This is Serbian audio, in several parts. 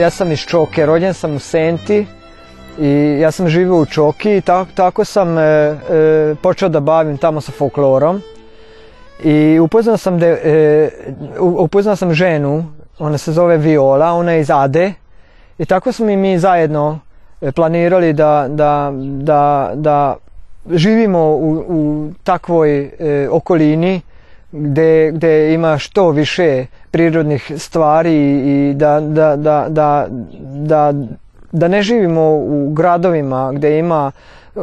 ja sam iz Čoke, rođen sam u Senti i ja sam živio u Čoki i tako, sam e, e, počeo da bavim tamo sa folklorom. I e, upoznao sam, ženu, ona se zove Viola, ona je iz Ade i tako smo i mi zajedno planirali da, živimo u takvoj okolini gde, ima što više prirodnih stvari i da, da, da, da, da, da ne živimo u gradovima gdje ima e,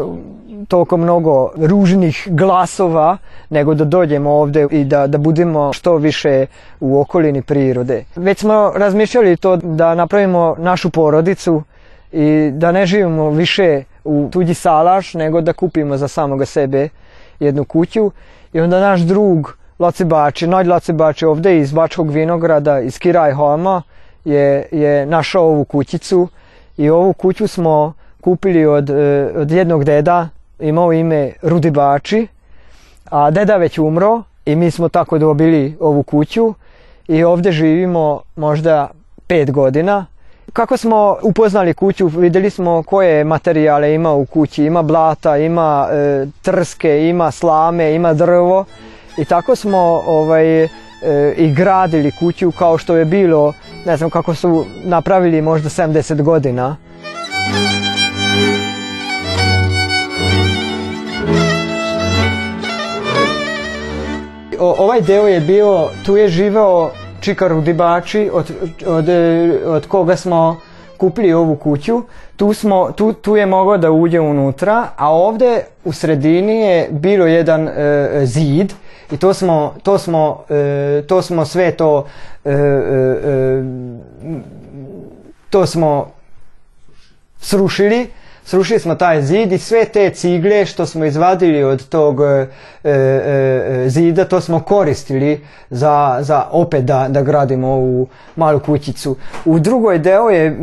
toliko mnogo ružnih glasova, nego da dođemo ovdje i da, da budemo što više u okolini prirode. Već smo razmišljali to da napravimo našu porodicu i da ne živimo više u tuđi salaš, nego da kupimo za samoga sebe jednu kuću i onda naš drug Locibači, Laci Bači, ovdje iz Bačkog vinograda, iz Kiraj Homa je, je našao ovu kućicu i ovu kuću smo kupili od, e, od jednog deda, imao ime Bači. a deda već umro i mi smo tako dobili ovu kuću i ovdje živimo možda pet godina. Kako smo upoznali kuću, vidjeli smo koje materijale ima u kući, ima blata, ima e, trske, ima slame, ima drvo. I tako smo ovaj, e, i gradili kuću kao što je bilo, ne znam kako su napravili možda 70 godina. O, ovaj deo je bio, tu je živao Čikar dibači od, od, e, od koga smo kupili ovu kuću, tu, smo, tu, tu je mogao da uđe unutra, a ovdje u sredini je bilo jedan e, zid I to smo, to smo, e, to smo sve to, e, eh, e, eh, to smo srušili. srušili. Srušili smo taj zid i sve te cigle što smo izvadili od tog e, e, e, zida, to smo koristili za, za opet da, da gradimo ovu malu kućicu. U drugoj deo je,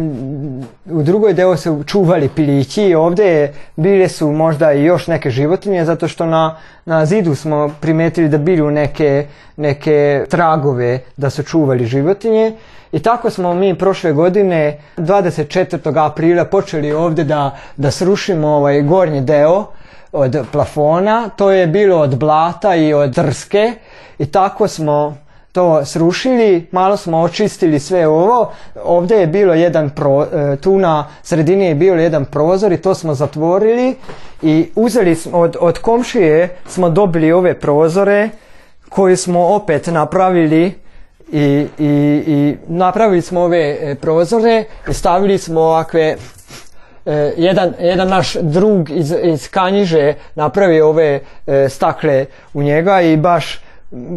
u drugoj deo se čuvali pilići i ovdje bile su možda i još neke životinje zato što na, na zidu smo primetili da bilju neke, neke tragove da su čuvali životinje i tako smo mi prošle godine 24. aprila počeli ovdje da, da srušimo ovaj gornji deo od plafona. To je bilo od blata i od drske i tako smo to srušili, malo smo očistili sve ovo, ovdje je bilo jedan pro, e, tu na sredini je bio jedan prozor i to smo zatvorili i uzeli smo od, od komšije smo dobili ove prozore koje smo opet napravili i, i, i napravili smo ove e, prozore i stavili smo ovakve e, jedan, jedan naš drug iz, iz Kanjiže napravio ove e, stakle u njega i baš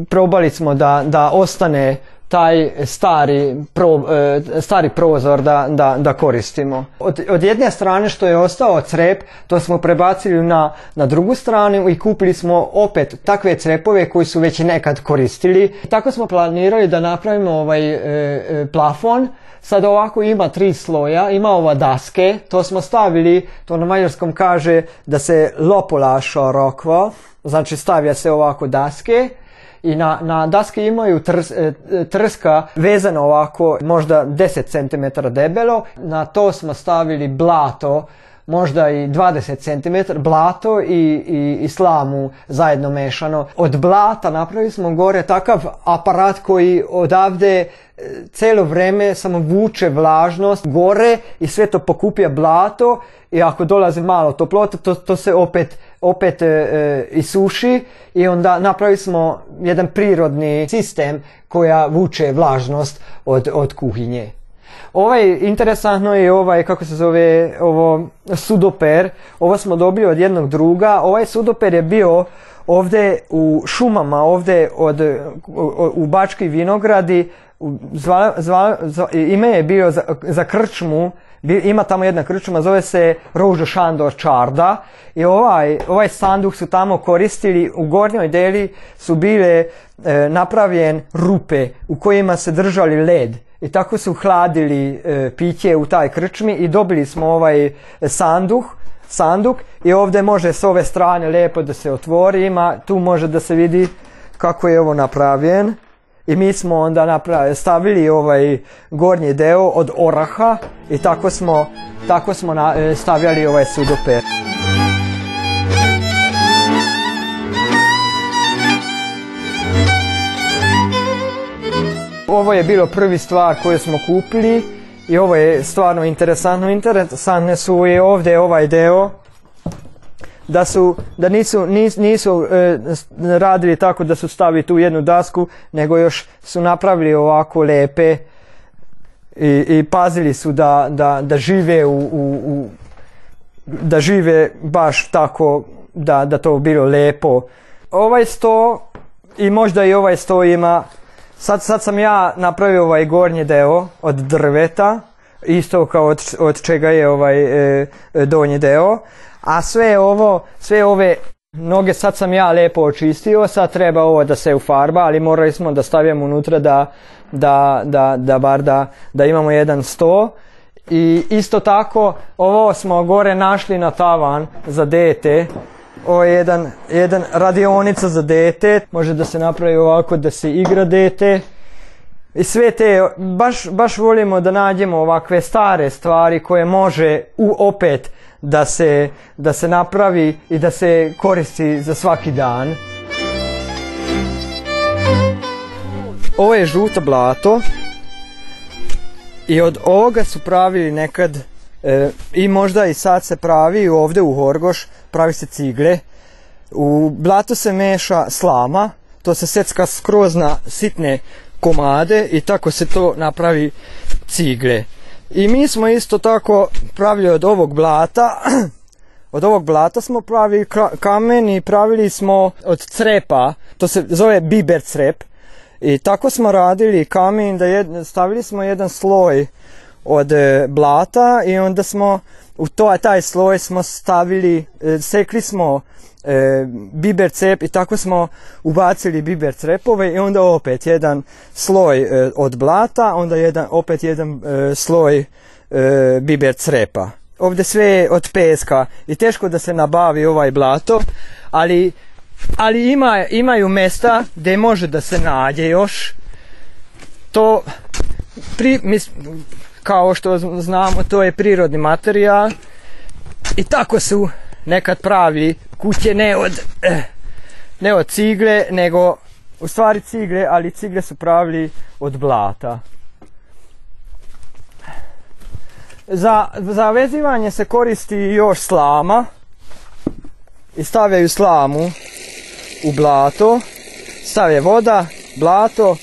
probali smo da, da ostane taj stari, pro, e, stari prozor da, da, da koristimo. Od, od jedne strane što je ostao crep, to smo prebacili na, na drugu stranu i kupili smo opet takve crepove koji su već nekad koristili. Tako smo planirali da napravimo ovaj e, e, plafon. Sad ovako ima tri sloja, ima ova daske, to smo stavili, to na mađarskom kaže da se lopolaša rokvo, znači stavlja se ovako daske i na, na daske imaju e, trska vezano ovako možda 10 cm debelo. Na to smo stavili blato možda i 20 cm, blato i, i, i slamu zajedno mešano. Od blata napravili smo gore takav aparat koji odavde e, celo vreme samo vuče vlažnost gore i sve to pokupija blato i ako dolazi malo toplota to, to se opet opet e, e isuši i onda napravili smo jedan prirodni sistem koja vuče vlažnost od, od kuhinje. Ovaj, interesantno je ovaj, kako se zove, ovo, sudoper. Ovo smo dobili od jednog druga. Ovaj sudoper je bio ovdje u šumama, ovdje u Bački vinogradi. ime je bio za, krčmu ima tamo jedna krčma, zove se Rožo Šandor Čarda i ovaj, ovaj sanduk su tamo koristili, u gornjoj deli su bile e, napravljen rupe u kojima se držali led i tako su hladili e, piće u taj krčmi i dobili smo ovaj sanduh sanduk i ovdje može s ove strane lijepo da se otvori ima tu može da se vidi kako je ovo napravljen i mi smo onda stavili ovaj gornji deo od oraha i tako smo, tako smo e, stavljali ovaj sudoper. Ovo je bilo prvi stvar koju smo kupili i ovo je stvarno interesantno. Interesantne su i ovdje ovaj deo da su da nisu nisu e, radili tako da su stavili tu jednu dasku nego još su napravili ovako lepe i, i pazili su da, da, da žive u, u, u, da žive baš tako da, da to bilo lepo ovaj sto i možda i ovaj sto ima Sad, sad sam ja napravio ovaj gornji deo od drveta, isto kao od, od čega je ovaj e, e, donji deo, a sve ovo, sve ove noge sad sam ja lepo očistio, sad treba ovo da se ufarba, ali morali smo da stavimo unutra da, da, da, da bar da, da imamo jedan sto. I isto tako, ovo smo gore našli na tavan za dete, je jedan, jedan radionica za dete, može da se napravi ovako da se igra dete. I sve te, baš, baš volimo da nađemo ovakve stare stvari koje može u opet da se, da se napravi i da se koristi za svaki dan. Ovo je žuto blato i od ovoga su pravili nekad E, I možda i sad se pravi ovdje u Horgoš, pravi se cigle. U blatu se meša slama, to se secka skroz na sitne komade i tako se to napravi cigle. I mi smo isto tako pravili od ovog blata, od ovog blata smo pravili kamen i pravili smo od crepa, to se zove biber crep. I tako smo radili kamen, da stavili smo jedan sloj od e, blata i onda smo u to, taj sloj smo stavili, e, sekli smo e, biber cep i tako smo ubacili biber crepove i onda opet jedan sloj od blata, onda jedan, opet jedan sloj biber crepa. Ovdje sve je od peska i teško da se nabavi ovaj blato, ali, ali ima, imaju mesta gdje može da se nađe još. To pri, kao što znamo to je prirodni materijal i tako su nekad pravi kuće ne od, eh, ne od cigle nego u stvari cigle ali cigle su pravili od blata za, za vezivanje se koristi još slama i stavljaju slamu u blato stavlja voda, blato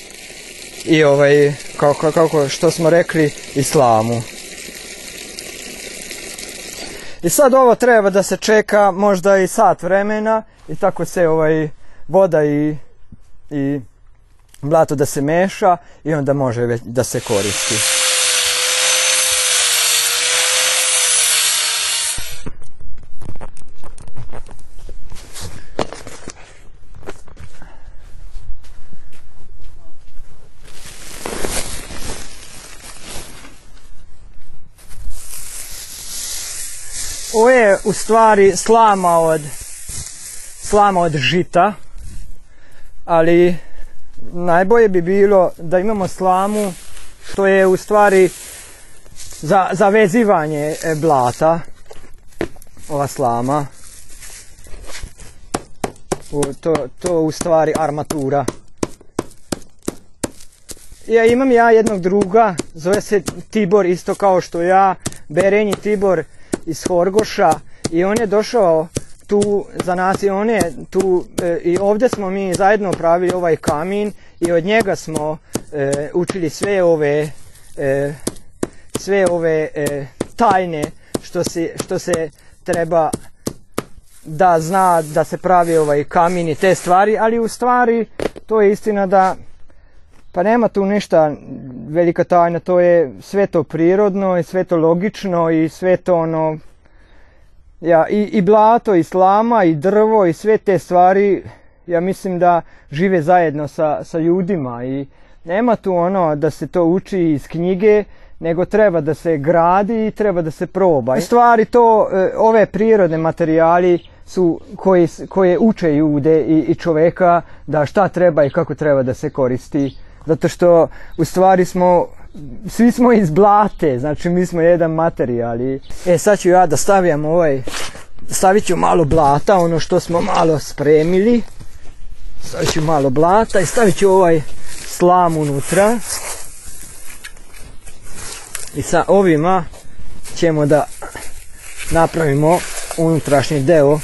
i ovaj kao, kako, što smo rekli, islamu. I sad ovo treba da se čeka možda i sat vremena i tako se ovaj voda i, i blato da se meša i onda može da se koristi. Ovo je u stvari slama od, slama od žita, ali najbolje bi bilo da imamo slamu što je u stvari za, vezivanje blata, ova slama. to, to u stvari armatura. Ja imam ja jednog druga, zove se Tibor isto kao što ja, Berenji Tibor iz Horgoša i on je došao tu za nas i on je tu e, i ovdje smo mi zajedno pravili ovaj kamin i od njega smo e, učili sve ove e, sve ove tajne što se, što se treba da zna da se pravi ovaj kamin i te stvari ali u stvari to je istina da pa nema tu ništa velika tajna, to je sve to prirodno i sve to logično i sve to ono... Ja, i, i blato, i slama, i drvo, i sve te stvari, ja mislim da žive zajedno sa, sa ljudima i nema tu ono da se to uči iz knjige, nego treba da se gradi i treba da se proba. U stvari to, e, ove prirodne materijali su koji, koje uče ljude i, i čoveka da šta treba i kako treba da se koristi zato što u stvari smo, svi smo iz blate, znači mi smo jedan materijal. I... E sad ću ja da stavim ovaj, stavit ću malo blata, ono što smo malo spremili. Stavit ću malo blata i stavit ću ovaj slam unutra. I sa ovima ćemo da napravimo unutrašnji deo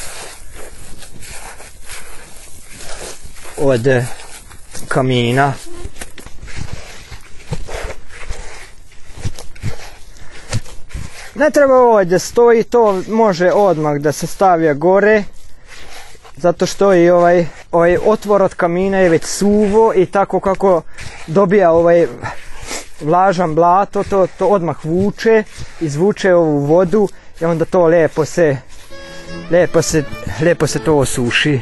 od kamina Ne treba ovaj da stoji, to može odmah da se stavlja gore. Zato što i ovaj, ovaj otvor od kamina je već suvo i tako kako dobija ovaj vlažan blato, to, to odmah vuče, izvuče ovu vodu i onda to lepo se, lepo se, lepo se to osuši.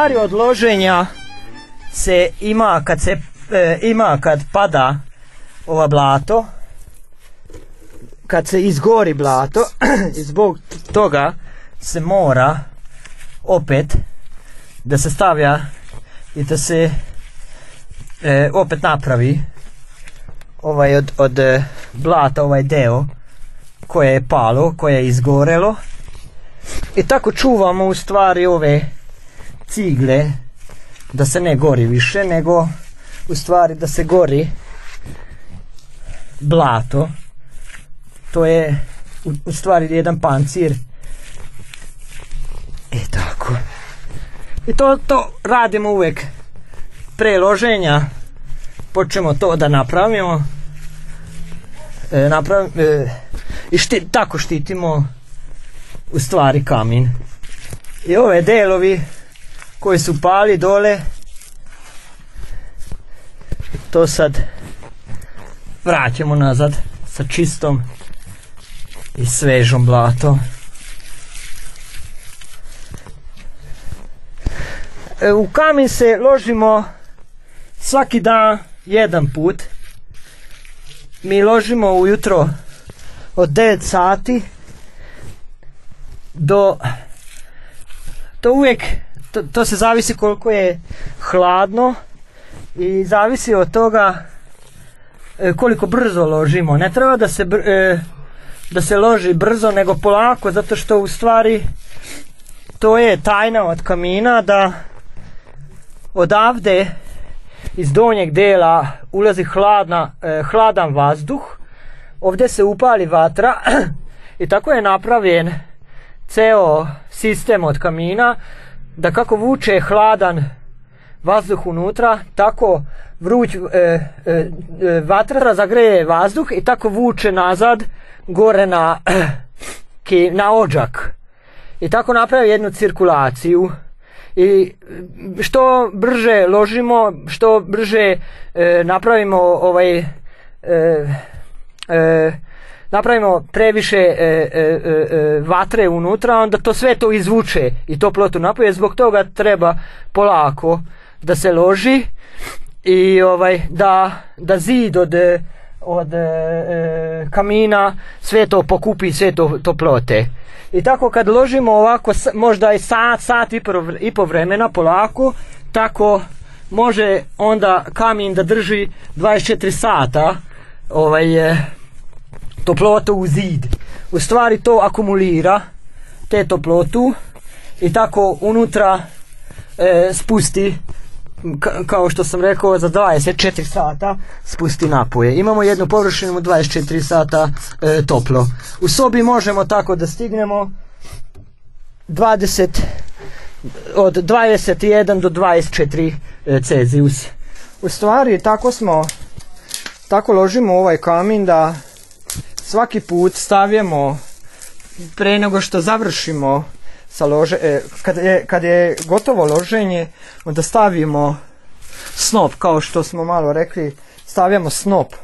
stvari od se ima kad se e, ima kad pada ova blato kad se izgori blato i zbog toga se mora opet da se stavlja i da se e, opet napravi ovaj od, od e, blata ovaj deo koje je palo, koje je izgorelo i tako čuvamo u stvari ove cigle da se ne gori više nego u stvari da se gori blato to je u, stvari jedan pancir i e, tako i to, to radimo uvek preloženja počnemo to da napravimo e, e, i tako štitimo u stvari kamin i ove delovi koji su pali dole to sad vraćamo nazad sa čistom i svežom blatom e, u kamen se ložimo svaki dan jedan put mi ložimo ujutro od 9 sati do to uvijek to, to se zavisi koliko je hladno i zavisi od toga e, koliko brzo ložimo. Ne treba da se, e, da se loži brzo nego polako zato što u stvari to je tajna od kamina da odavde iz donjeg dela ulazi hladna, e, hladan vazduh ovdje se upali vatra i tako je napravljen ceo sistem od kamina da kako vuče hladan vazduh unutra, tako vruć e, e, e vatra zagreje vazduh i tako vuče nazad gore na, na ođak. I tako napravi jednu cirkulaciju i što brže ložimo, što brže e, napravimo ovaj e, napravimo previše e, e, e, vatre unutra, onda to sve to izvuče i toplotu plotu zbog toga treba polako da se loži i ovaj da, da zid od, od kamina sve to pokupi, sve to, toplote. I tako kad ložimo ovako možda i sat, sat i po, vremena polako, tako može onda kamin da drži 24 sata ovaj toplotu u zid. U stvari to akumulira te toplotu i tako unutra e, spusti kao što sam rekao za 24 sata spusti napoje. Imamo jednu površinu 24 sata e, toplo. U sobi možemo tako da stignemo 20 od 21 do 24 e, U stvari tako smo tako ložimo ovaj kamin da svaki put stavljamo pre nego što završimo sa lože, e, kad, je, kad je gotovo loženje onda stavimo snop kao što smo malo rekli stavljamo snop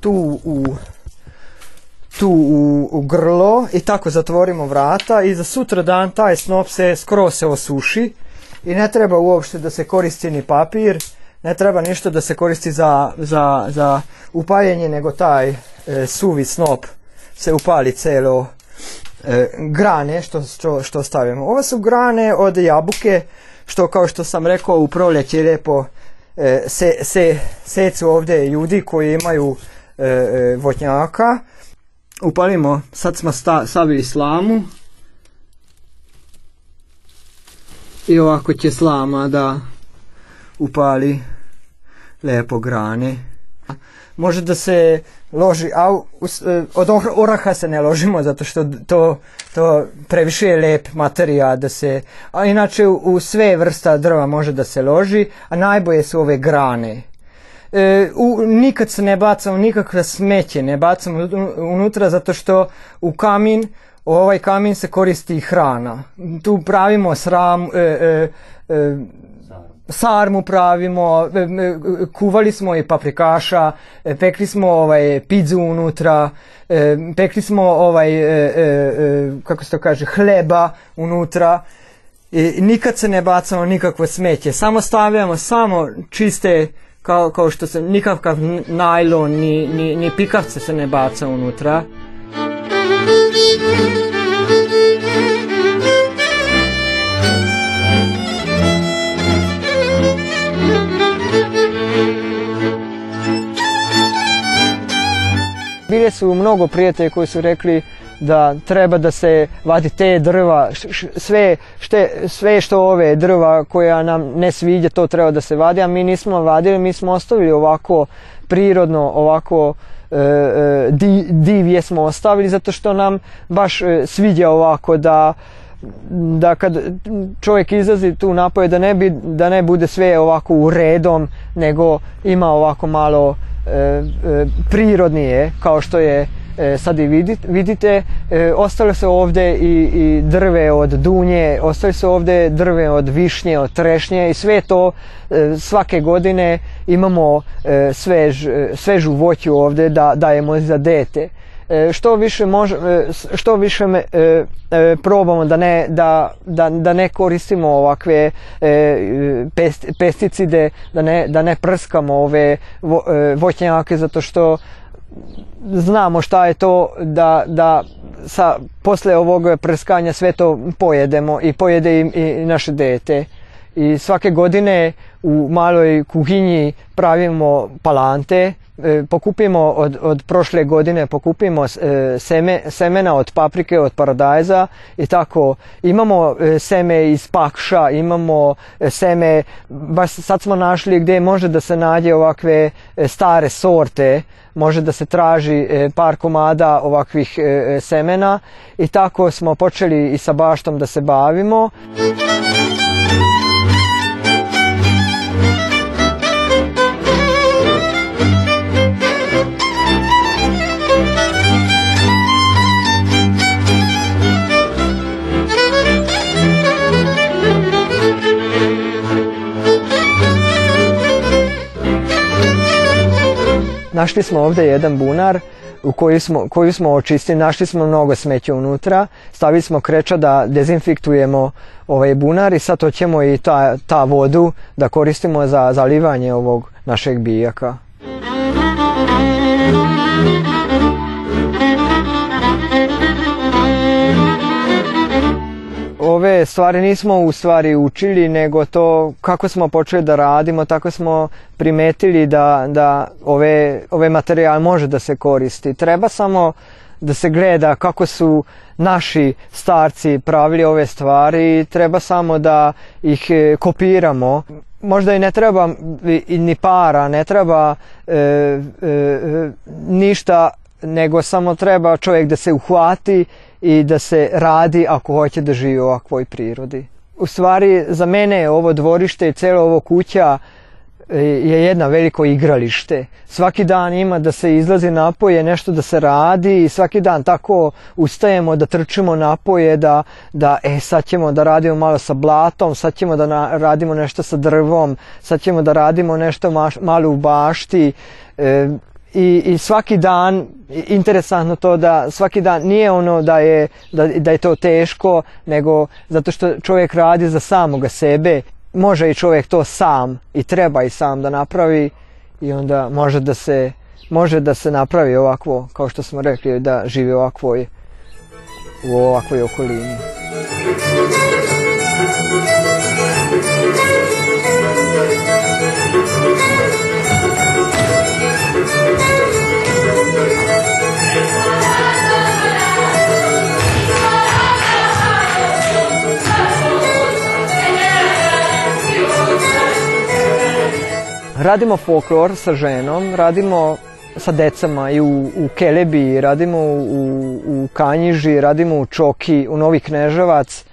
tu u tu u, grlo i tako zatvorimo vrata i za sutra dan taj snop se skoro se osuši i ne treba uopšte da se koristi ni papir ne treba ništa da se koristi za, za, za upaljenje, nego taj e, suvi snop se upali celo e, grane što, što, stavimo. Ovo su grane od jabuke, što kao što sam rekao u proljeći lijepo e, se, se, secu ovdje ljudi koji imaju e, votnjaka. Upalimo, sad smo sta, stavili slamu. I ovako će slama da upali lepo grane. Može da se loži, a e, od oraha se ne ložimo zato što to, to previše je lep materija da se, a inače u, sve vrsta drva može da se loži, a najboje su ove grane. E, u, nikad se ne bacamo nikakve smeće, ne bacamo unutra zato što u kamin, ovaj kamin se koristi hrana. Tu pravimo sram, e, e, e sarmu pravimo, e, e, kuvali smo i paprikaša, e, pekli smo ovaj pizzu unutra, pekli smo ovaj kako se to kaže hleba unutra. I nikad se ne bacamo nikakvo smeće, samo stavljamo samo čiste kao, kao što se nikakav najlon ni, ni, ni pikavce se ne baca unutra. Bili su mnogo prijatelji koji su rekli da treba da se vadi te drva, sve, šte, sve što ove drva koja nam ne sviđa to treba da se vadi, a mi nismo vadili, mi smo ostavili ovako prirodno, ovako e, e divje smo ostavili zato što nam baš e, sviđa ovako da da kad čovjek izlazi tu napoje da ne, bi, da ne bude sve ovako u redom nego ima ovako malo E, e, prirodnije kao što je e, sad i vidite ostale se ovdje i, drve od dunje ostale se ovdje drve od višnje od trešnje i sve to svake godine imamo svežu voću ovdje da dajemo za dete E, što više e, što više me, e, probamo da ne, da, da, da ne koristimo ovakve pesticide, da ne, da ne prskamo ove voćnjake zato što znamo šta je to da, da sa, posle ovog prskanja sve to pojedemo i pojede i, i naše dete i svake godine u maloj kuhinji pravimo palante E, pokupimo od, od prošle godine, pokupimo e, seme, semena od paprike, od paradajza i tako. Imamo e, seme iz pakša, imamo seme, baš sad smo našli gdje može da se nađe ovakve stare sorte, može da se traži par komada ovakvih semena i tako smo počeli i sa baštom da se bavimo. Našli smo ovdje jedan bunar u koji smo, koju smo očistili, našli smo mnogo smeća unutra, stavili smo kreća da dezinfiktujemo ovaj bunar i sad hoćemo i ta, ta vodu da koristimo za zalivanje ovog našeg bijaka. stvari nismo u stvari učili, nego to kako smo počeli da radimo, tako smo primetili da, da ove, ove materijale može da se koristi. Treba samo da se gleda kako su naši starci pravili ove stvari treba samo da ih e, kopiramo. Možda i ne treba ni para, ne treba e, e, ništa, nego samo treba čovjek da se uhvati i da se radi ako hoće da živi u ovakvoj prirodi. U stvari za mene je ovo dvorište i cijelo ovo kuća e, je jedno veliko igralište. Svaki dan ima da se izlazi napoje, nešto da se radi i svaki dan tako ustajemo da trčimo napoje, da, da e sad ćemo da radimo malo sa blatom, sad ćemo da radimo nešto sa drvom, sad ćemo da radimo nešto malo u bašti. E, i, svaki dan interesantno to da svaki dan nije ono da je, da, je to teško nego zato što čovjek radi za samoga sebe može i čovjek to sam i treba i sam da napravi i onda može da se može da se napravi ovakvo kao što smo rekli da živi ovakvoj u ovakvoj okolini radimo folklor sa ženom, radimo sa decama i u, u Kelebi, radimo u, u Kanjiži, radimo u Čoki, u Novi Kneževac.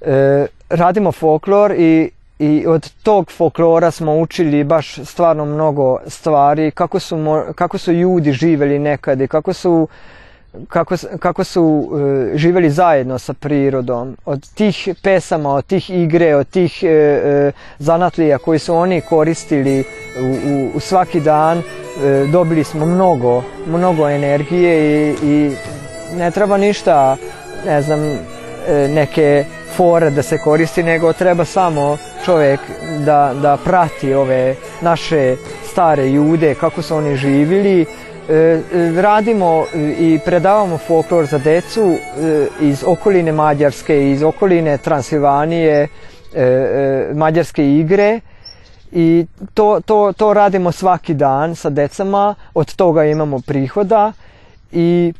E, radimo folklor i, i od tog folklora smo učili baš stvarno mnogo stvari, kako su, kako su ljudi živeli nekad i kako su kako, kako su e, živjeli zajedno sa prirodom. Od tih pesama, od tih igre, od tih e, e, zanatlija koji su oni koristili u, u svaki dan, dobili smo mnogo, mnogo energije i, i ne treba ništa, ne znam, neke fore da se koristi, nego treba samo čovjek da, da prati ove naše stare jude, kako su oni živjeli, E, e, radimo i predavamo folklor za decu e, iz okoline Mađarske, iz okoline Transilvanije, Mađarske igre i to, radimo svaki dan sa decama, od toga imamo prihoda i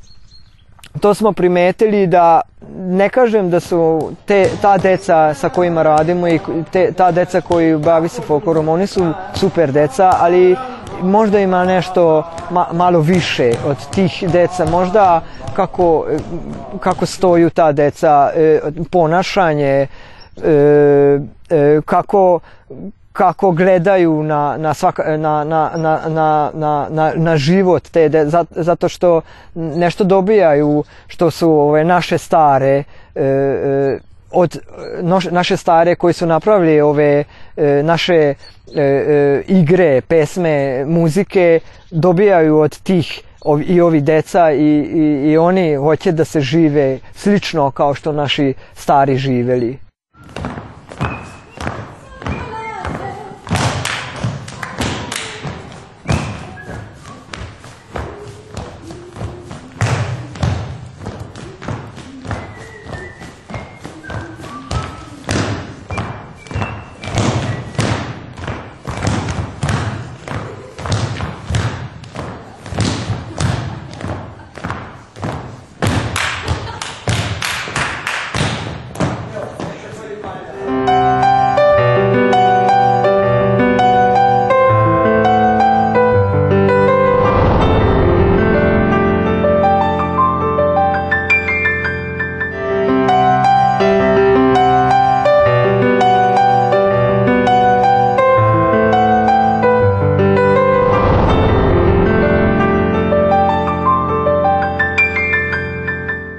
to smo primetili da ne kažem da su te, ta deca sa kojima radimo i te, ta deca koji bavi se folklorom, oni su super deca, ali možda ima nešto malo više od tih deca, možda kako, kako stoju ta deca, e, ponašanje, e, e, kako kako gledaju na, na, život te zato što nešto dobijaju što su ove naše stare e, e, od naše stare koji su napravili ove e, naše igre, pesme, muzike dobijaju od tih i ovi deca i, i oni hoće da se žive slično kao što naši stari živeli.